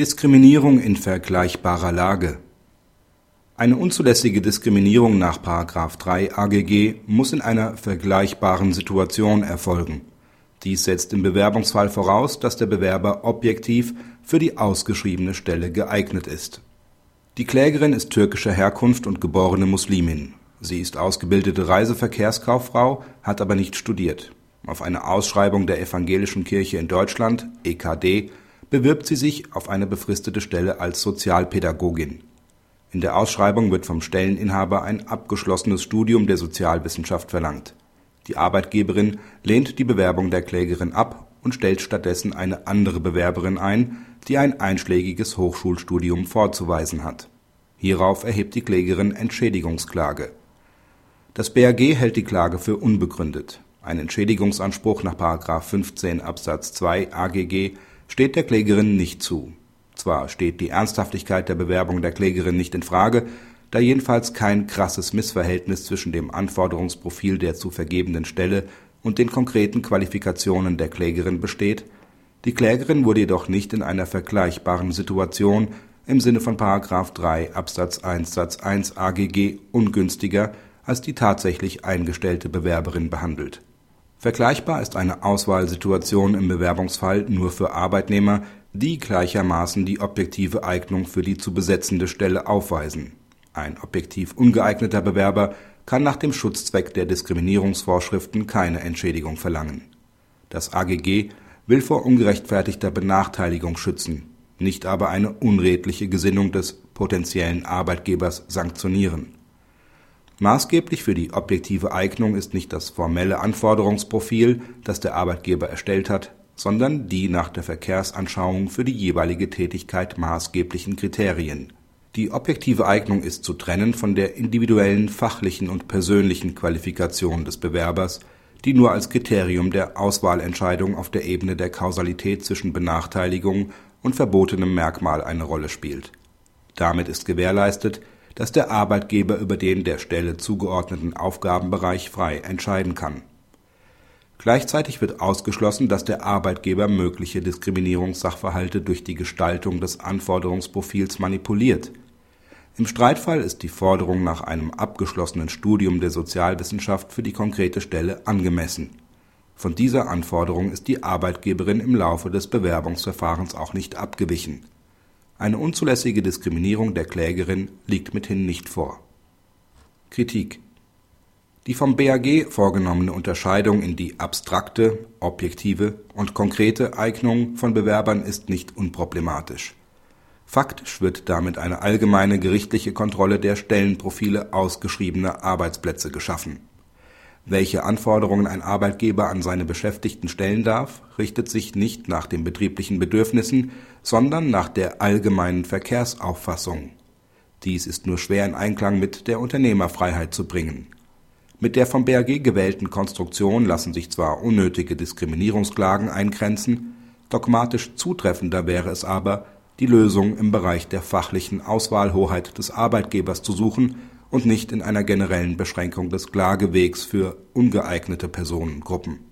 Diskriminierung in vergleichbarer Lage Eine unzulässige Diskriminierung nach § 3 AGG muss in einer vergleichbaren Situation erfolgen. Dies setzt im Bewerbungsfall voraus, dass der Bewerber objektiv für die ausgeschriebene Stelle geeignet ist. Die Klägerin ist türkischer Herkunft und geborene Muslimin. Sie ist ausgebildete Reiseverkehrskauffrau, hat aber nicht studiert. Auf eine Ausschreibung der Evangelischen Kirche in Deutschland (EKD) bewirbt sie sich auf eine befristete Stelle als Sozialpädagogin. In der Ausschreibung wird vom Stelleninhaber ein abgeschlossenes Studium der Sozialwissenschaft verlangt. Die Arbeitgeberin lehnt die Bewerbung der Klägerin ab und stellt stattdessen eine andere Bewerberin ein, die ein einschlägiges Hochschulstudium vorzuweisen hat. Hierauf erhebt die Klägerin Entschädigungsklage. Das BAG hält die Klage für unbegründet. Ein Entschädigungsanspruch nach § 15 Absatz 2 AGG steht der Klägerin nicht zu. Zwar steht die Ernsthaftigkeit der Bewerbung der Klägerin nicht in Frage, da jedenfalls kein krasses Missverhältnis zwischen dem Anforderungsprofil der zu vergebenden Stelle und den konkreten Qualifikationen der Klägerin besteht, die Klägerin wurde jedoch nicht in einer vergleichbaren Situation im Sinne von § 3 Absatz 1 Satz 1 AGG ungünstiger als die tatsächlich eingestellte Bewerberin behandelt Vergleichbar ist eine Auswahlsituation im Bewerbungsfall nur für Arbeitnehmer, die gleichermaßen die objektive Eignung für die zu besetzende Stelle aufweisen. Ein objektiv ungeeigneter Bewerber kann nach dem Schutzzweck der Diskriminierungsvorschriften keine Entschädigung verlangen. Das AGG will vor ungerechtfertigter Benachteiligung schützen, nicht aber eine unredliche Gesinnung des potenziellen Arbeitgebers sanktionieren Maßgeblich für die objektive Eignung ist nicht das formelle Anforderungsprofil, das der Arbeitgeber erstellt hat, sondern die nach der Verkehrsanschauung für die jeweilige Tätigkeit maßgeblichen Kriterien. Die objektive Eignung ist zu trennen von der individuellen fachlichen und persönlichen Qualifikation des Bewerbers, die nur als Kriterium der Auswahlentscheidung auf der Ebene der Kausalität zwischen Benachteiligung und verbotenem Merkmal eine Rolle spielt. Damit ist gewährleistet dass der Arbeitgeber über den der Stelle zugeordneten Aufgabenbereich frei entscheiden kann. Gleichzeitig wird ausgeschlossen, dass der Arbeitgeber mögliche Diskriminierungssachverhalte durch die Gestaltung des Anforderungsprofils manipuliert. Im Streitfall ist die Forderung nach einem abgeschlossenen Studium der Sozialwissenschaft für die konkrete Stelle angemessen. Von dieser Anforderung ist die Arbeitgeberin im Laufe des Bewerbungsverfahrens auch nicht abgewichen eine unzulässige Diskriminierung der Klägerin liegt mithin nicht vor. Kritik Die vom BAG vorgenommene Unterscheidung in die abstrakte, objektive und konkrete Eignung von Bewerbern ist nicht unproblematisch. Faktisch wird damit eine allgemeine gerichtliche Kontrolle der Stellenprofile ausgeschriebener Arbeitsplätze geschaffen welche Anforderungen ein Arbeitgeber an seine Beschäftigten stellen darf, richtet sich nicht nach den betrieblichen Bedürfnissen, sondern nach der allgemeinen Verkehrsauffassung. Dies ist nur schwer in Einklang mit der Unternehmerfreiheit zu bringen. Mit der vom BAG gewählten Konstruktion lassen sich zwar unnötige Diskriminierungsklagen eingrenzen, dogmatisch zutreffender wäre es aber, die Lösung im Bereich der fachlichen Auswahlhoheit des Arbeitgebers zu suchen und nicht in einer generellen Beschränkung des Klagewegs für ungeeignete Personengruppen